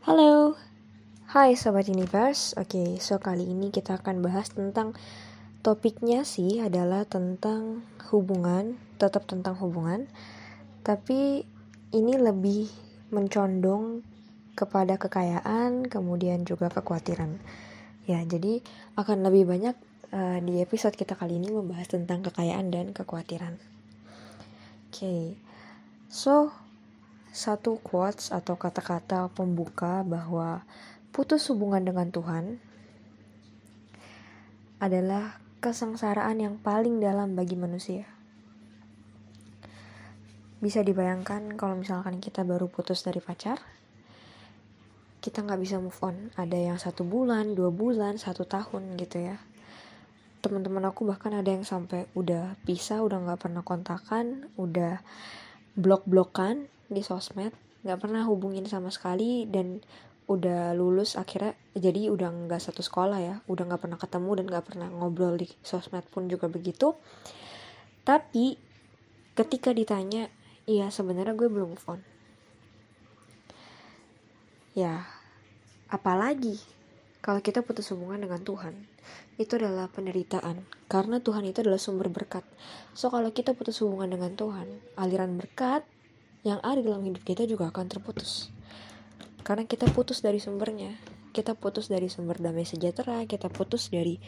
Halo, hai Sobat Universe. Oke, so kali ini kita akan bahas tentang Topiknya sih adalah tentang hubungan Tetap tentang hubungan. Tapi ini lebih mencondong kepada kekayaan Kemudian juga kekhawatiran. Ya, jadi akan lebih banyak uh, di episode kita kali ini membahas tentang kekayaan dan kekhawatiran. Oke, so satu quotes atau kata-kata pembuka bahwa putus hubungan dengan Tuhan adalah kesengsaraan yang paling dalam bagi manusia. Bisa dibayangkan kalau misalkan kita baru putus dari pacar, kita nggak bisa move on. Ada yang satu bulan, dua bulan, satu tahun gitu ya. Teman-teman aku bahkan ada yang sampai udah pisah, udah nggak pernah kontakan, udah blok-blokan di sosmed nggak pernah hubungin sama sekali dan udah lulus akhirnya jadi udah nggak satu sekolah ya udah nggak pernah ketemu dan nggak pernah ngobrol di sosmed pun juga begitu. Tapi ketika ditanya iya sebenarnya gue belum move on ya apalagi kalau kita putus hubungan dengan Tuhan itu adalah penderitaan karena Tuhan itu adalah sumber berkat. So kalau kita putus hubungan dengan Tuhan aliran berkat yang ada dalam hidup kita juga akan terputus. Karena kita putus dari sumbernya, kita putus dari sumber damai sejahtera, kita putus dari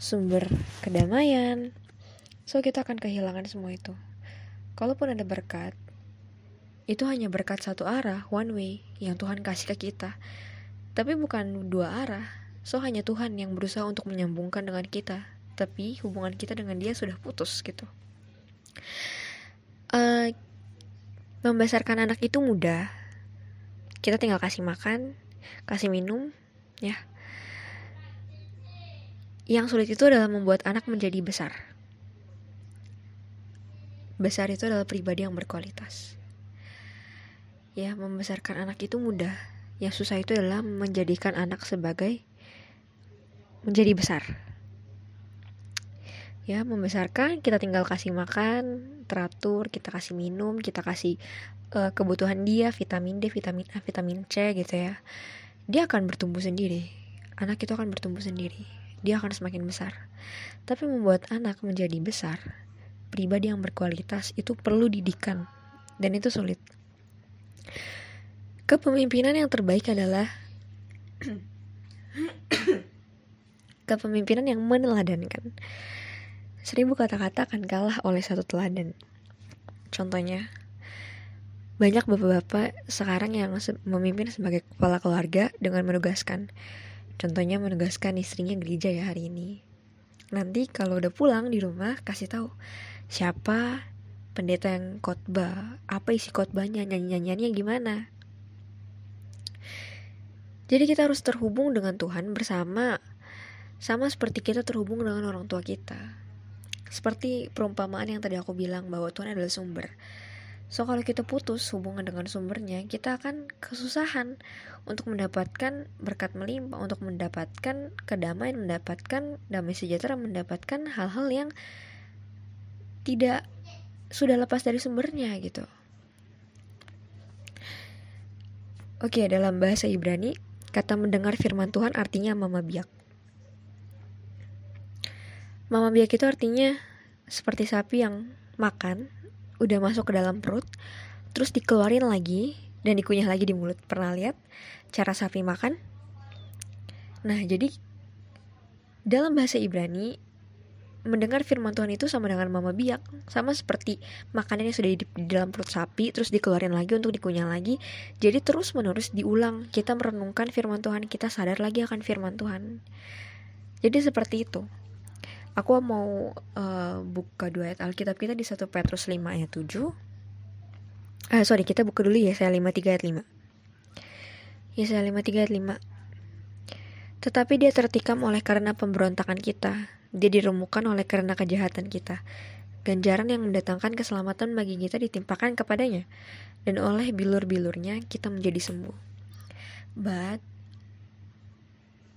sumber kedamaian. So kita akan kehilangan semua itu. Kalaupun ada berkat, itu hanya berkat satu arah, one way, yang Tuhan kasih ke kita. Tapi bukan dua arah. So hanya Tuhan yang berusaha untuk menyambungkan dengan kita. Tapi hubungan kita dengan dia sudah putus gitu. Uh, membesarkan anak itu mudah. Kita tinggal kasih makan, kasih minum, ya. Yang sulit itu adalah membuat anak menjadi besar. Besar itu adalah pribadi yang berkualitas. Ya, membesarkan anak itu mudah. Yang susah itu adalah menjadikan anak sebagai menjadi besar ya membesarkan kita tinggal kasih makan teratur kita kasih minum kita kasih uh, kebutuhan dia vitamin D vitamin A vitamin C gitu ya. Dia akan bertumbuh sendiri. Anak itu akan bertumbuh sendiri. Dia akan semakin besar. Tapi membuat anak menjadi besar pribadi yang berkualitas itu perlu didikan. Dan itu sulit. Kepemimpinan yang terbaik adalah kepemimpinan yang meneladankan Seribu kata-kata akan kalah oleh satu teladan. Contohnya, banyak bapak-bapak sekarang yang memimpin sebagai kepala keluarga dengan menugaskan. Contohnya menugaskan istrinya gereja ya hari ini. Nanti kalau udah pulang di rumah kasih tahu siapa pendeta yang khotbah, apa isi khotbahnya, nyanyi-nyanyiannya gimana. Jadi kita harus terhubung dengan Tuhan bersama sama seperti kita terhubung dengan orang tua kita. Seperti perumpamaan yang tadi aku bilang bahwa Tuhan adalah sumber. So kalau kita putus hubungan dengan sumbernya, kita akan kesusahan untuk mendapatkan berkat melimpah, untuk mendapatkan kedamaian, mendapatkan damai sejahtera, mendapatkan hal-hal yang tidak sudah lepas dari sumbernya gitu. Oke, dalam bahasa Ibrani, kata mendengar firman Tuhan artinya mama biak. Mama biak itu artinya seperti sapi yang makan, udah masuk ke dalam perut, terus dikeluarin lagi dan dikunyah lagi di mulut. Pernah lihat cara sapi makan? Nah, jadi dalam bahasa Ibrani mendengar firman Tuhan itu sama dengan mama biak, sama seperti makanan yang sudah di, di dalam perut sapi terus dikeluarin lagi untuk dikunyah lagi. Jadi terus-menerus diulang, kita merenungkan firman Tuhan, kita sadar lagi akan firman Tuhan. Jadi seperti itu aku mau uh, buka dua ayat Alkitab kita di 1 Petrus 5 ayat 7 Ah, sorry, kita buka dulu ya, saya 53 ayat 5. Ya, saya 53 ayat 5. Tetapi dia tertikam oleh karena pemberontakan kita. Dia diremukan oleh karena kejahatan kita. Ganjaran yang mendatangkan keselamatan bagi kita ditimpakan kepadanya. Dan oleh bilur-bilurnya kita menjadi sembuh. But,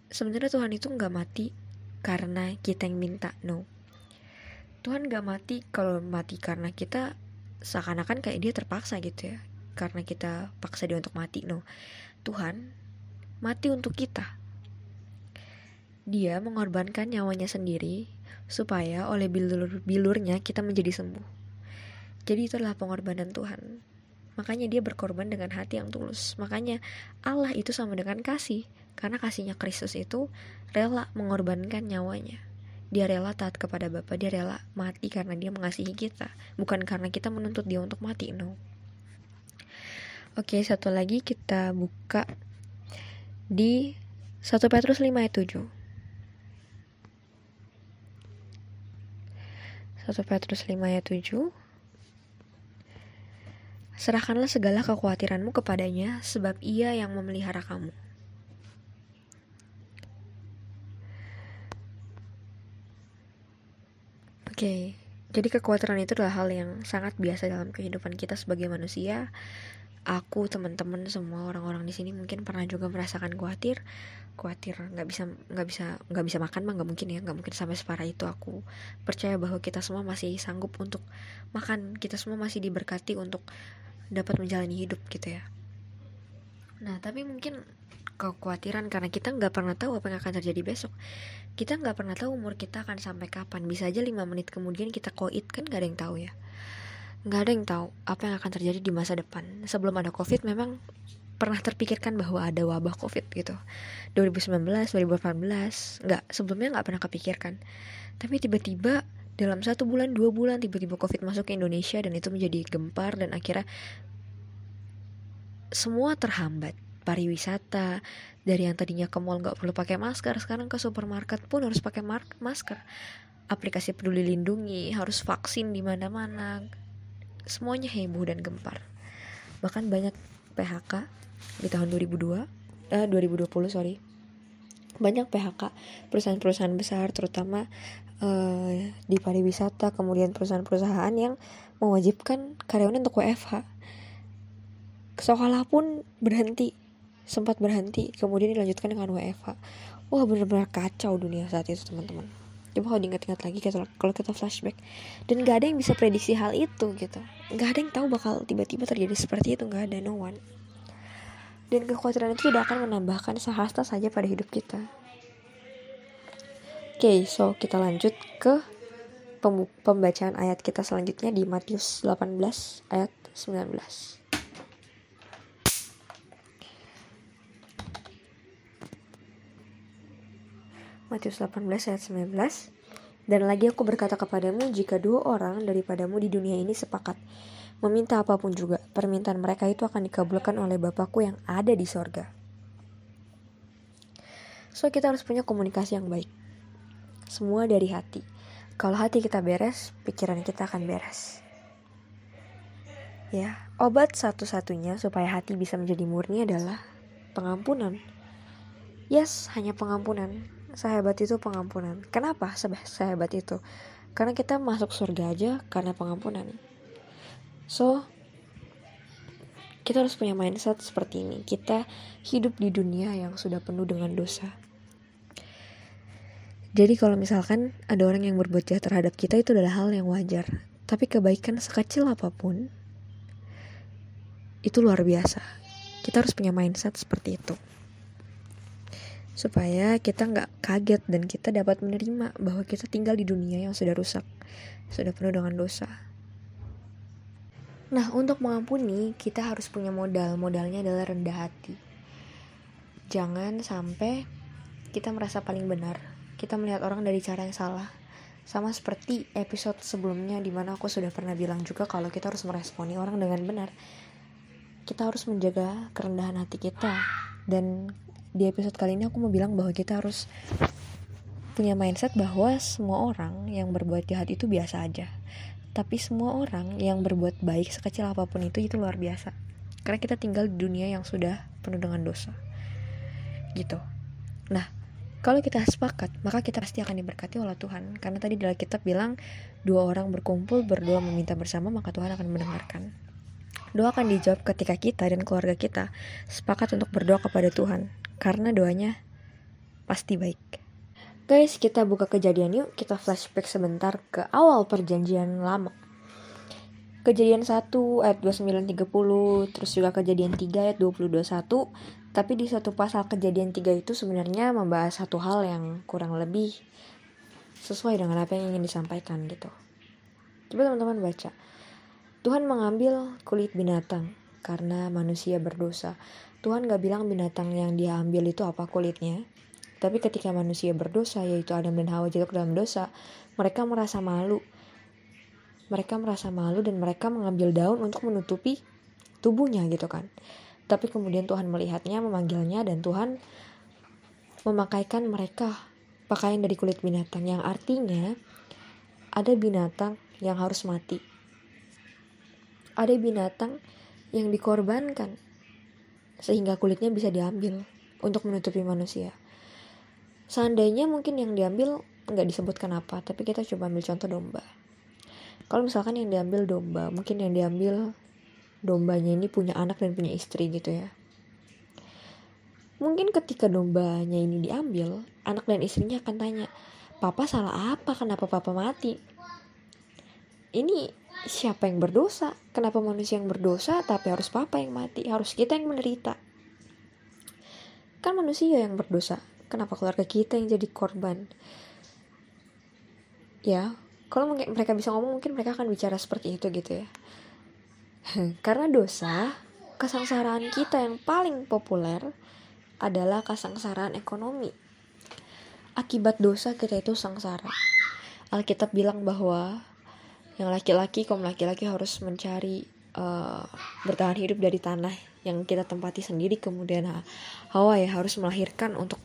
sebenarnya Tuhan itu nggak mati karena kita yang minta no Tuhan gak mati kalau mati karena kita seakan-akan kayak dia terpaksa gitu ya karena kita paksa dia untuk mati no Tuhan mati untuk kita. Dia mengorbankan nyawanya sendiri supaya oleh bilur-bilurnya kita menjadi sembuh. Jadi itu adalah pengorbanan Tuhan. Makanya dia berkorban dengan hati yang tulus. Makanya Allah itu sama dengan kasih. Karena kasihnya Kristus itu rela mengorbankan nyawanya. Dia rela taat kepada Bapa, dia rela mati karena dia mengasihi kita, bukan karena kita menuntut dia untuk mati, no. Oke, satu lagi kita buka di 1 Petrus 5 ayat 7. 1 Petrus 5 ayat 7 Serahkanlah segala kekhawatiranmu kepadanya sebab ia yang memelihara kamu. Okay. jadi kekhawatiran itu adalah hal yang sangat biasa dalam kehidupan kita sebagai manusia. Aku, teman-teman, semua orang-orang di sini mungkin pernah juga merasakan khawatir, khawatir nggak bisa nggak bisa nggak bisa makan mah nggak mungkin ya nggak mungkin sampai separah itu aku percaya bahwa kita semua masih sanggup untuk makan kita semua masih diberkati untuk dapat menjalani hidup gitu ya nah tapi mungkin kekhawatiran karena kita nggak pernah tahu apa yang akan terjadi besok. Kita nggak pernah tahu umur kita akan sampai kapan. Bisa aja lima menit kemudian kita koit kan nggak ada yang tahu ya. Nggak ada yang tahu apa yang akan terjadi di masa depan. Sebelum ada covid memang pernah terpikirkan bahwa ada wabah covid gitu. 2019 2018 nggak sebelumnya nggak pernah kepikirkan. Tapi tiba-tiba dalam satu bulan dua bulan tiba-tiba covid masuk ke Indonesia dan itu menjadi gempar dan akhirnya semua terhambat pariwisata. Dari yang tadinya ke mall nggak perlu pakai masker sekarang ke supermarket pun harus pakai masker. Aplikasi peduli lindungi harus vaksin di mana-mana. Semuanya heboh dan gempar. Bahkan banyak PHK di tahun 2002 eh 2020 sorry. Banyak PHK perusahaan-perusahaan besar terutama uh, di pariwisata kemudian perusahaan-perusahaan yang mewajibkan karyawan untuk WFH sekolah pun berhenti sempat berhenti kemudian dilanjutkan dengan WFH wah benar-benar kacau dunia saat itu teman-teman. Coba kalau diingat-ingat lagi kalau kita flashback dan gak ada yang bisa prediksi hal itu gitu. Gak ada yang tahu bakal tiba-tiba terjadi seperti itu gak ada no one. Dan kekhawatiran itu tidak akan menambahkan sehasta saja pada hidup kita. Oke okay, so kita lanjut ke pembacaan ayat kita selanjutnya di Matius 18 ayat 19 Matius 18 ayat 19 Dan lagi aku berkata kepadamu jika dua orang daripadamu di dunia ini sepakat meminta apa pun juga permintaan mereka itu akan dikabulkan oleh Bapakku yang ada di sorga. So kita harus punya komunikasi yang baik. Semua dari hati. Kalau hati kita beres, pikiran kita akan beres. Ya, obat satu-satunya supaya hati bisa menjadi murni adalah pengampunan. Yes, hanya pengampunan sehebat itu pengampunan. Kenapa sehebat itu? Karena kita masuk surga aja karena pengampunan. So, kita harus punya mindset seperti ini. Kita hidup di dunia yang sudah penuh dengan dosa. Jadi kalau misalkan ada orang yang berbuat jahat terhadap kita itu adalah hal yang wajar. Tapi kebaikan sekecil apa pun itu luar biasa. Kita harus punya mindset seperti itu supaya kita nggak kaget dan kita dapat menerima bahwa kita tinggal di dunia yang sudah rusak, sudah penuh dengan dosa. Nah, untuk mengampuni, kita harus punya modal. Modalnya adalah rendah hati. Jangan sampai kita merasa paling benar. Kita melihat orang dari cara yang salah. Sama seperti episode sebelumnya di mana aku sudah pernah bilang juga kalau kita harus meresponi orang dengan benar. Kita harus menjaga kerendahan hati kita dan di episode kali ini aku mau bilang bahwa kita harus punya mindset bahwa semua orang yang berbuat jahat itu biasa aja. Tapi semua orang yang berbuat baik sekecil apa pun itu itu luar biasa. Karena kita tinggal di dunia yang sudah penuh dengan dosa. Gitu. Nah, kalau kita sepakat, maka kita pasti akan diberkati oleh Tuhan. Karena tadi dalam kitab bilang, dua orang berkumpul, berdoa meminta bersama, maka Tuhan akan mendengarkan. Doa akan dijawab ketika kita dan keluarga kita sepakat untuk berdoa kepada Tuhan karena doanya pasti baik. Guys, kita buka kejadian yuk. Kita flashback sebentar ke awal perjanjian lama. Kejadian 1 ayat 29 30, terus juga kejadian 3 ayat 20 21 Tapi di satu pasal kejadian tiga itu sebenarnya membahas satu hal yang kurang lebih sesuai dengan apa yang ingin disampaikan gitu. Coba teman-teman baca. Tuhan mengambil kulit binatang karena manusia berdosa. Tuhan gak bilang binatang yang dia ambil itu apa kulitnya. Tapi ketika manusia berdosa, yaitu Adam dan Hawa jatuh dalam dosa, mereka merasa malu. Mereka merasa malu dan mereka mengambil daun untuk menutupi tubuhnya gitu kan. Tapi kemudian Tuhan melihatnya, memanggilnya, dan Tuhan memakaikan mereka pakaian dari kulit binatang, yang artinya ada binatang yang harus mati. Ada binatang yang dikorbankan sehingga kulitnya bisa diambil untuk menutupi manusia. Seandainya mungkin yang diambil nggak disebutkan apa, tapi kita coba ambil contoh domba. Kalau misalkan yang diambil domba, mungkin yang diambil dombanya ini punya anak dan punya istri gitu ya. Mungkin ketika dombanya ini diambil, anak dan istrinya akan tanya, Papa salah apa? Kenapa Papa mati? Ini siapa yang berdosa? Kenapa manusia yang berdosa tapi harus Papa yang mati? Harus kita yang menderita? Kan manusia yang berdosa. Kenapa keluarga kita yang jadi korban? Ya, kalau mereka bisa ngomong mungkin mereka akan bicara seperti itu gitu ya. Karena dosa, kesengsaraan kita yang paling populer adalah kesengsaraan ekonomi. Akibat dosa kita itu sengsara. Alkitab bilang bahwa yang laki-laki kaum laki-laki harus mencari uh, bertahan hidup dari tanah yang kita tempati sendiri. Kemudian Hawa ya harus melahirkan untuk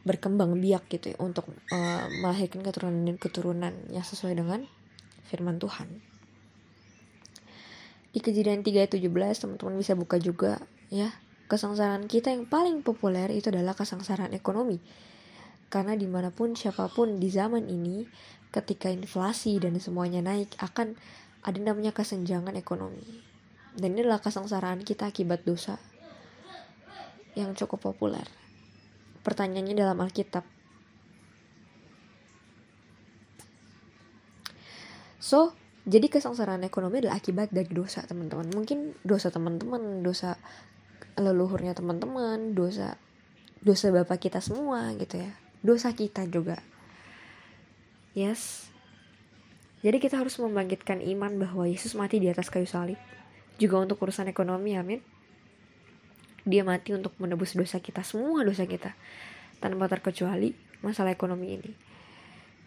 berkembang biak gitu ya untuk uh, melahirkan keturunan keturunan yang sesuai dengan firman Tuhan. Di kejadian 3 17 teman-teman bisa buka juga ya. Kesengsaraan kita yang paling populer itu adalah kesengsaraan ekonomi. Karena di mana pun siapa pun di zaman ini ketika inflasi dan semuanya naik akan ada namanya kesenjangan ekonomi. Dan ini adalah kesengsaraan kita akibat dosa yang cukup populer. Pertanyaannya dalam Alkitab. So jadi kesengsaraan ekonomi adalah akibat dari dosa teman-teman. Mungkin dosa teman-teman dosa leluhurnya teman-teman dosa dosa bapak kita semua gitu ya. Dosa kita juga yes. Jadi kita harus membangkitkan iman bahwa Yesus mati di atas kayu salib. Juga untuk urusan ekonomi amin. Dia mati untuk menebus dosa kita semua dosa kita. Tanpa terkecuali masalah ekonomi ini.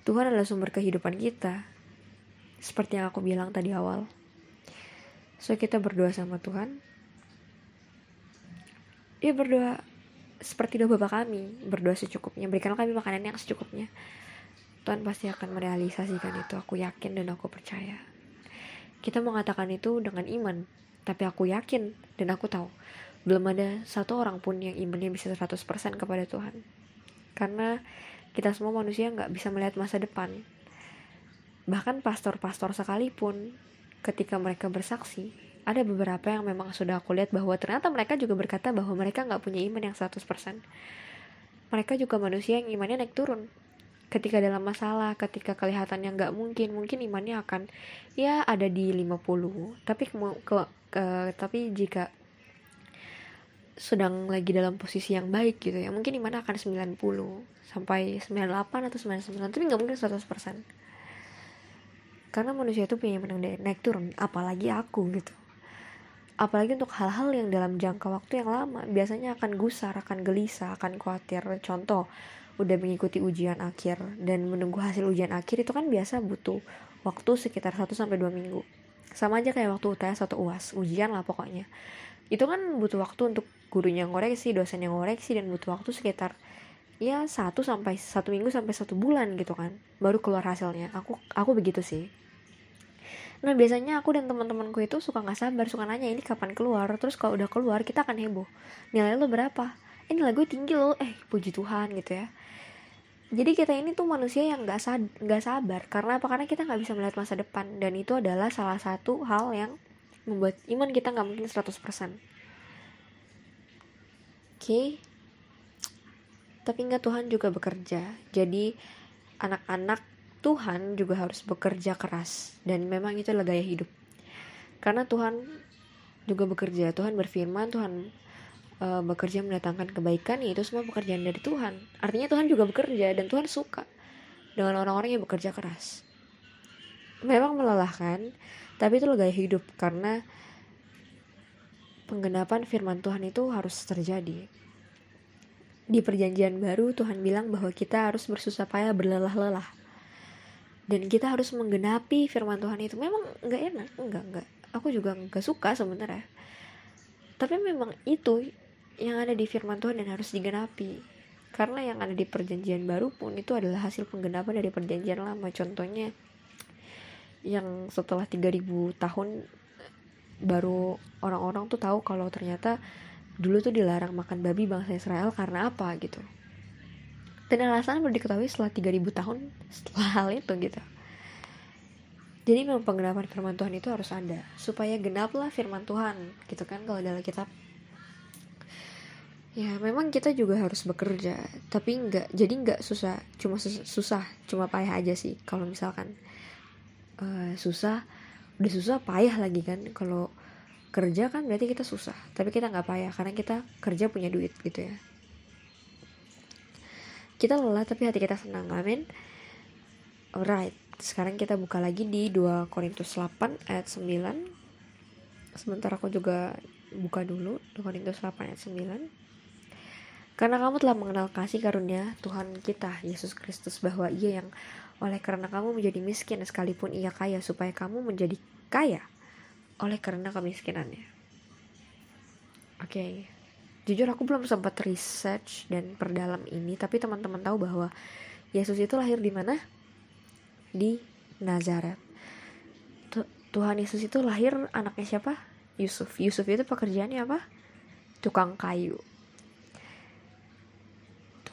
Tuhan adalah sumber kehidupan kita. Seperti yang aku bilang tadi awal. So kita berdoa sama Tuhan. Ya berdoa seperti doa Bapak kami, berdoa secukupnya, berikan kami makanan yang secukupnya. Tuhan pasti akan merealisasikan itu, aku yakin dan aku percaya. Kita mengatakan itu dengan iman, tapi aku yakin dan aku tahu belum ada satu orang pun yang imannya bisa 100% kepada Tuhan. Karena kita semua manusia nggak bisa melihat masa depan, Bahkan pastor-pastor sekalipun ketika mereka bersaksi, ada beberapa yang memang sudah aku lihat bahwa ternyata mereka juga berkata bahwa mereka nggak punya iman yang 100%. Mereka juga manusia yang imannya naik turun. Ketika dalam masalah, ketika kelihatannya nggak mungkin, mungkin imannya akan ya ada di 50. Tapi ke, ke, ke tapi jika sedang lagi dalam posisi yang baik gitu ya mungkin imannya akan 90 sampai 98 atau 99 tapi nggak mungkin 100% karena manusia itu punya menang naik turun apalagi aku gitu. Apalagi untuk hal-hal yang dalam jangka waktu yang lama biasanya akan gusar akan gelisah akan khawatir. Contoh udah mengikuti ujian akhir dan menunggu hasil ujian akhir itu kan biasa butuh waktu sekitar 1 sampai 2 minggu sama aja kayak waktu UTS atau UAS ujian lah pokoknya itu kan butuh waktu untuk gurunya ngoreksi dosen yang ngoreksi dan butuh waktu sekitar ya satu sampai satu minggu sampai satu bulan gitu kan baru keluar hasilnya aku aku begitu sih Nah biasanya aku dan teman-temanku itu suka nggak sabar, suka nanya ini kapan keluar. Terus kalau udah keluar kita akan heboh. Nilai lo berapa? Eh nilai gue tinggi loh. Eh puji Tuhan gitu ya. Jadi kita ini tuh manusia yang nggak sad gak sabar. Karena apa? Karena kita nggak bisa melihat masa depan. Dan itu adalah salah satu hal yang membuat iman kita nggak mungkin 100%. Oke. Okay. Tapi nggak Tuhan juga bekerja. Jadi anak-anak Tuhan juga harus bekerja keras dan memang itu adalah gaya hidup. Karena Tuhan juga bekerja, Tuhan berfirman, Tuhan uh, bekerja mendatangkan kebaikan ya itu semua pekerjaan dari Tuhan. Artinya Tuhan juga bekerja dan Tuhan suka dengan orang-orang yang bekerja keras. Memang melelahkan tapi itu gaya hidup karena penggenapan firman Tuhan itu harus terjadi. Di perjanjian baru Tuhan bilang bahwa kita harus bersusah payah berlelah-lelah. Dan kita harus menggenapi firman Tuhan itu. Memang nggak enak. Nggak nggak. Aku juga nggak suka sebenarnya. Tapi memang itu yang ada di firman Tuhan dan harus digenapi. Karena yang ada di perjanjian baru pun itu adalah hasil penggenapan dari perjanjian lama. Contohnya yang setelah 3000 tahun baru orang-orang tuh tahu kalau ternyata dulu tuh dilarang makan babi bangsa Israel karena apa gitu. Dan alasan baru diketahui setelah 3000 tahun setelah hal itu gitu. Jadi memang penggenapan firman Tuhan itu harus ada supaya genaplah firman Tuhan gitu kan kalau dalam kitab ya memang kita juga harus bekerja tapi nggak jadi nggak susah cuma susah cuma payah aja sih kalau misalkan uh, susah udah susah payah lagi kan kalau kerja kan berarti kita susah tapi kita nggak payah karena kita kerja punya duit gitu ya. Kita lelah tapi hati kita senang amin. Alright sekarang kita buka lagi di 2 Korintus 8 ayat 9 sementara aku juga buka dulu 2 Korintus 8 ayat 9 karena kamu telah mengenal kasih karunia Tuhan kita Yesus Kristus bahwa ia yang oleh karena kamu menjadi miskin sekalipun ia kaya supaya kamu menjadi kaya oleh karena kemiskinannya. Oke okay jujur aku belum sempat research dan perdalam ini tapi teman-teman tahu bahwa Yesus itu lahir di mana? Di Nazaret. Tuhan Yesus itu lahir anaknya siapa? Yusuf. Yusuf itu pekerjaannya apa? Tukang kayu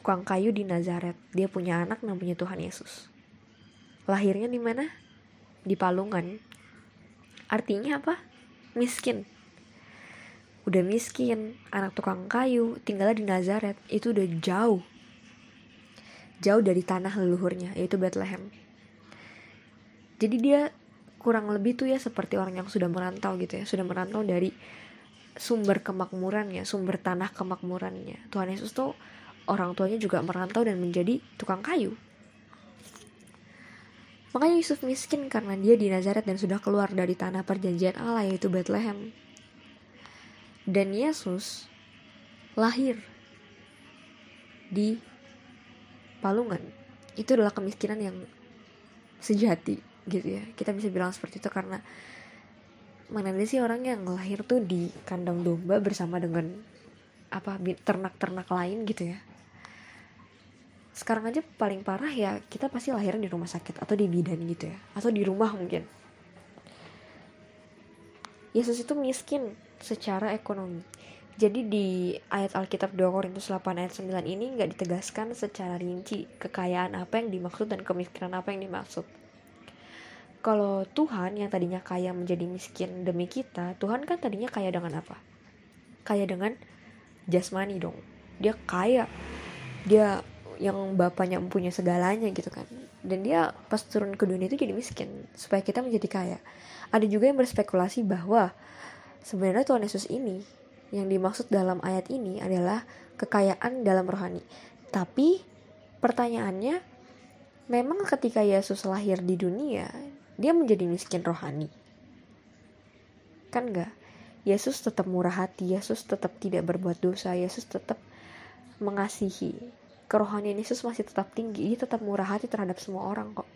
tukang kayu di Nazaret. Dia punya anak namanya Tuhan Yesus. Lahirnya di mana? Di Palungan. Artinya apa? Miskin. Udah miskin, anak tukang kayu, tinggalnya di Nazaret, itu udah jauh. Jauh dari tanah leluhurnya, yaitu Bethlehem. Jadi dia kurang lebih tuh ya seperti orang yang sudah merantau gitu ya, sudah merantau dari sumber kemakmurannya, sumber tanah kemakmurannya. Tuhan Yesus tuh orang tuanya juga merantau dan menjadi tukang kayu. Makanya Yusuf miskin karena dia di Nazaret dan sudah keluar dari tanah perjanjian Allah yaitu Bethlehem. Dan Yesus lahir di Palungan. Itu adalah kemiskinan yang sejati gitu ya. Kita bisa bilang seperti itu karena mana ada sih orang yang lahir tuh di kandang domba bersama dengan apa ternak-ternak lain gitu ya sekarang aja paling parah ya kita pasti lahir di rumah sakit atau di bidan gitu ya atau di rumah mungkin Yesus itu miskin secara ekonomi. Jadi di ayat Alkitab 2 Korintus 8 ayat 9 ini nggak ditegaskan secara rinci kekayaan apa yang dimaksud dan kemiskinan apa yang dimaksud. Kalau Tuhan yang tadinya kaya menjadi miskin demi kita, Tuhan kan tadinya kaya dengan apa? Kaya dengan jasmani dong. Dia kaya. Dia yang bapaknya mempunyai segalanya gitu kan. Dan dia pas turun ke dunia itu jadi miskin supaya kita menjadi kaya. Ada juga yang berspekulasi bahwa Sebenarnya Tuhan Yesus ini yang dimaksud dalam ayat ini adalah kekayaan dalam rohani. Tapi pertanyaannya, memang ketika Yesus lahir di dunia, dia menjadi miskin rohani? Kan enggak? Yesus tetap murah hati, Yesus tetap tidak berbuat dosa, Yesus tetap mengasihi. Kerohanian Yesus masih tetap tinggi, dia tetap murah hati terhadap semua orang kok.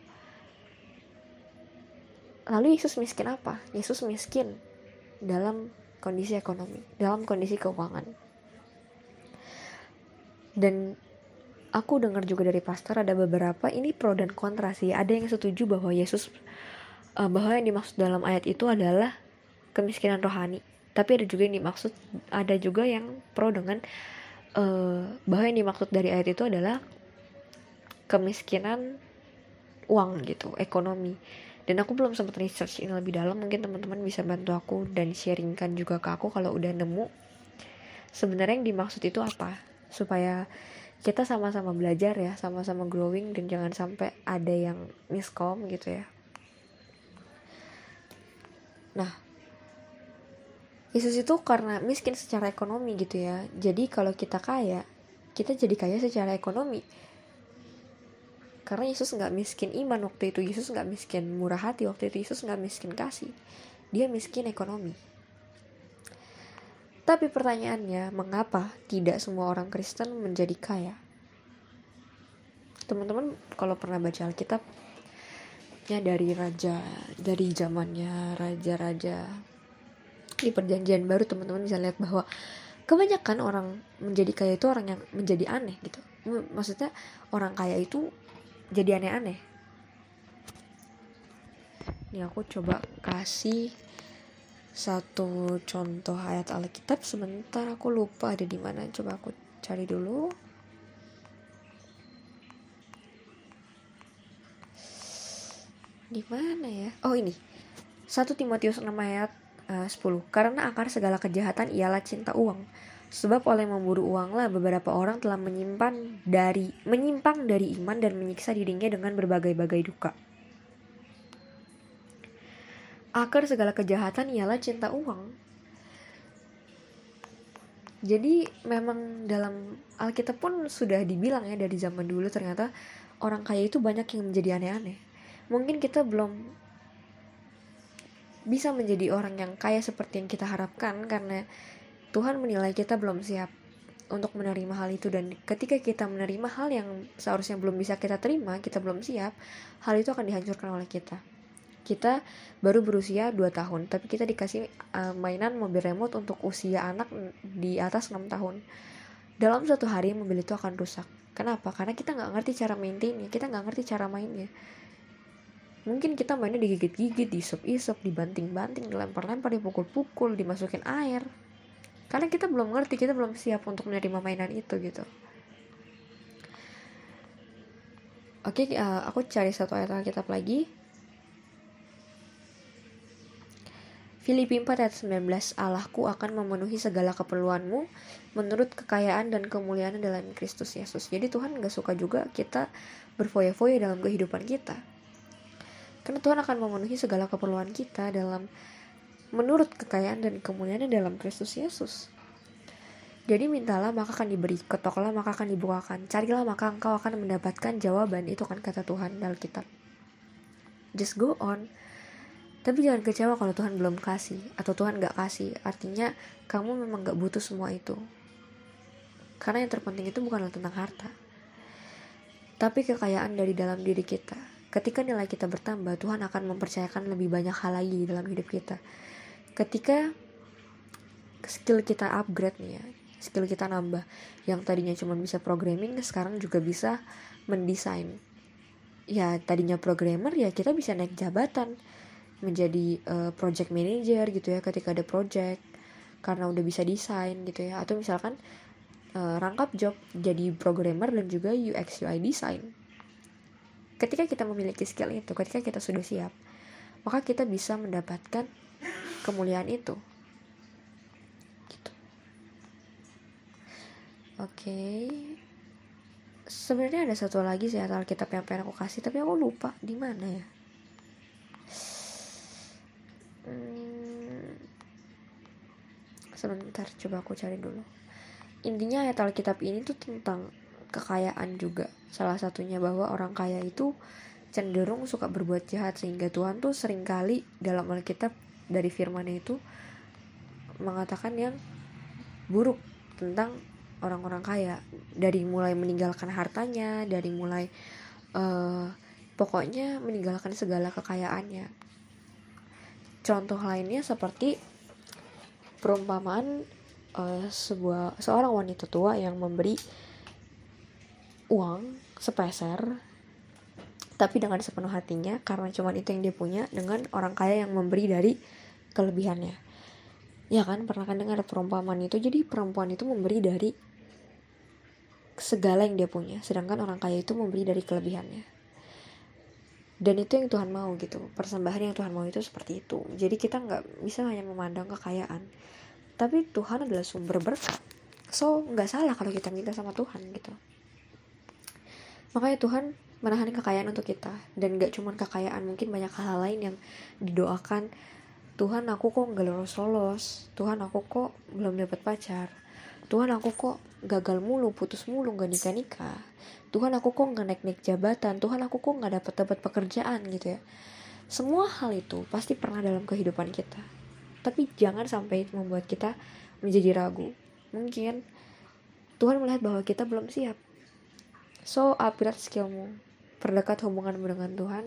Lalu Yesus miskin apa? Yesus miskin dalam kondisi ekonomi, dalam kondisi keuangan. Dan aku dengar juga dari pastor ada beberapa ini pro dan kontra sih. Ada yang setuju bahwa Yesus uh, bahwa yang dimaksud dalam ayat itu adalah kemiskinan rohani. Tapi ada juga yang dimaksud ada juga yang pro dengan uh, bahwa yang dimaksud dari ayat itu adalah kemiskinan uang gitu, ekonomi. Dan aku belum sempat research ini lebih dalam mungkin teman-teman bisa bantu aku dan sharingkan juga ke aku kalau udah nemu. Sebenarnya yang dimaksud itu apa? Supaya kita sama-sama belajar ya sama-sama growing dan jangan sampai ada yang miskom gitu ya. Nah Yesus itu karena miskin secara ekonomi gitu ya. Jadi kalau kita kaya kita jadi kaya secara ekonomi. Karena Yesus nggak miskin iman waktu itu. Yesus nggak miskin murah hati waktu itu. Yesus nggak miskin kasih. Dia miskin ekonomi. Tapi pertanyaannya mengapa tidak semua orang Kristen menjadi kaya? Teman-teman kalau pernah baca Alkitab ya dari raja dari zamannya raja-raja di perjanjian baru teman-teman bisa lihat bahwa kebanyakan orang menjadi kaya itu orang yang menjadi aneh gitu. Maksudnya orang kaya itu jadi aneh-aneh. Ini aku coba kasih satu contoh ayat Alkitab sebentar aku lupa ada di mana. Coba aku cari dulu. Di mana ya? Oh ini. Satu Timotius 6 ayat uh, 10 Karena akar segala kejahatan ialah cinta uang Sebab oleh memburu uanglah beberapa orang telah menyimpan dari menyimpang dari iman dan menyiksa dirinya dengan berbagai-bagai duka. Akar segala kejahatan ialah cinta uang. Jadi memang dalam Alkitab pun sudah dibilang ya dari zaman dulu ternyata orang kaya itu banyak yang menjadi aneh-aneh. Mungkin kita belum bisa menjadi orang yang kaya seperti yang kita harapkan karena Tuhan menilai kita belum siap untuk menerima hal itu dan ketika kita menerima hal yang seharusnya belum bisa kita terima, kita belum siap, hal itu akan dihancurkan oleh kita. Kita baru berusia 2 tahun, tapi kita dikasih uh, mainan mobil remote untuk usia anak di atas 6 tahun. Dalam satu hari mobil itu akan rusak. Kenapa? Karena kita nggak ngerti cara maintainnya, kita nggak ngerti cara mainnya mungkin kita mainnya digigit-gigit, diisup-isup, dibanting-banting, dilempar-lempar, dipukul-pukul, dimasukin air. Karena kita belum ngerti, kita belum siap untuk menerima mainan itu gitu. Oke, uh, aku cari satu ayat Alkitab lagi. Filipi 4 ayat 19 Allahku akan memenuhi segala keperluanmu menurut kekayaan dan kemuliaan dalam Kristus Yesus. Jadi Tuhan gak suka juga kita berfoya-foya dalam kehidupan kita karena Tuhan akan memenuhi segala keperluan kita dalam menurut kekayaan dan kemuliaan dalam Kristus Yesus. Jadi mintalah maka akan diberi, ketoklah maka akan dibukakan, carilah maka engkau akan mendapatkan jawaban itu kan kata Tuhan dalam kitab. Just go on. Tapi jangan kecewa kalau Tuhan belum kasih atau Tuhan gak kasih. Artinya kamu memang gak butuh semua itu. Karena yang terpenting itu bukanlah tentang harta. Tapi kekayaan dari dalam diri kita Ketika nilai kita bertambah, Tuhan akan mempercayakan lebih banyak hal lagi dalam hidup kita. Ketika skill kita upgrade nih ya, skill kita nambah. Yang tadinya cuma bisa programming, sekarang juga bisa mendesain. Ya, tadinya programmer ya kita bisa naik jabatan menjadi uh, project manager gitu ya ketika ada project karena udah bisa desain gitu ya atau misalkan uh, rangkap job jadi programmer dan juga UX UI design ketika kita memiliki skill itu ketika kita sudah siap maka kita bisa mendapatkan kemuliaan itu. Gitu. Oke. Okay. sebenarnya ada satu lagi sih Alkitab yang pengen aku kasih tapi aku lupa di mana ya. Hmm, sebentar coba aku cari dulu. Intinya ayat Alkitab ini tuh tentang kekayaan juga. Salah satunya bahwa orang kaya itu cenderung suka berbuat jahat sehingga Tuhan tuh sering kali dalam Alkitab dari firman itu mengatakan yang buruk tentang orang-orang kaya. Dari mulai meninggalkan hartanya dari mulai uh, pokoknya meninggalkan segala kekayaannya. Contoh lainnya seperti perumpamaan uh, sebuah seorang wanita tua yang memberi uang sepeser tapi dengan sepenuh hatinya karena cuma itu yang dia punya dengan orang kaya yang memberi dari kelebihannya. Ya kan pernah kan dengar perumpamaan itu? Jadi perempuan itu memberi dari segala yang dia punya sedangkan orang kaya itu memberi dari kelebihannya. Dan itu yang Tuhan mau gitu persembahan yang Tuhan mau itu seperti itu. Jadi kita nggak bisa hanya memandang kekayaan. Tapi Tuhan adalah sumber berkat. So nggak salah kalau kita minta sama Tuhan gitu makanya Tuhan menahan kekayaan untuk kita. Dan gak cuma kekayaan mungkin banyak hal, -hal lain yang didoakan. Tuhan aku kok nggak lolos lolos Tuhan aku kok belum dapat pacar. Tuhan aku kok gagal mulu putus mulu nggak nikah nikah Tuhan aku kok nggak naik naik jabatan. Tuhan aku kok nggak dapat dapat pekerjaan gitu ya. Semua hal itu pasti pernah dalam kehidupan kita. Tapi jangan sampai membuat kita menjadi ragu. Mungkin Tuhan melihat bahwa kita belum siap so upgrade skillmu perdekat hubunganmu dengan Tuhan.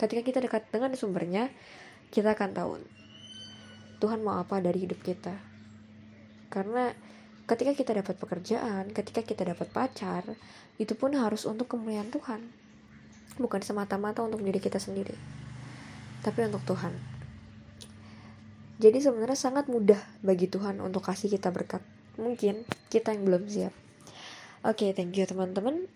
Ketika kita dekat dengan sumbernya kita akan tahu Tuhan mau apa dari hidup kita. Karena ketika kita dapat pekerjaan ketika kita dapat pacar itu pun harus untuk kemuliaan Tuhan. Bukan semata-mata untuk diri kita sendiri tapi untuk Tuhan. Jadi sebenarnya sangat mudah bagi Tuhan untuk kasih kita berkat. Mungkin kita yang belum siap oke okay, thank you teman-teman.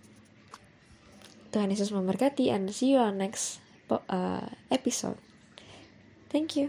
Tuhan Yesus memberkati and see you on next uh, episode. Thank you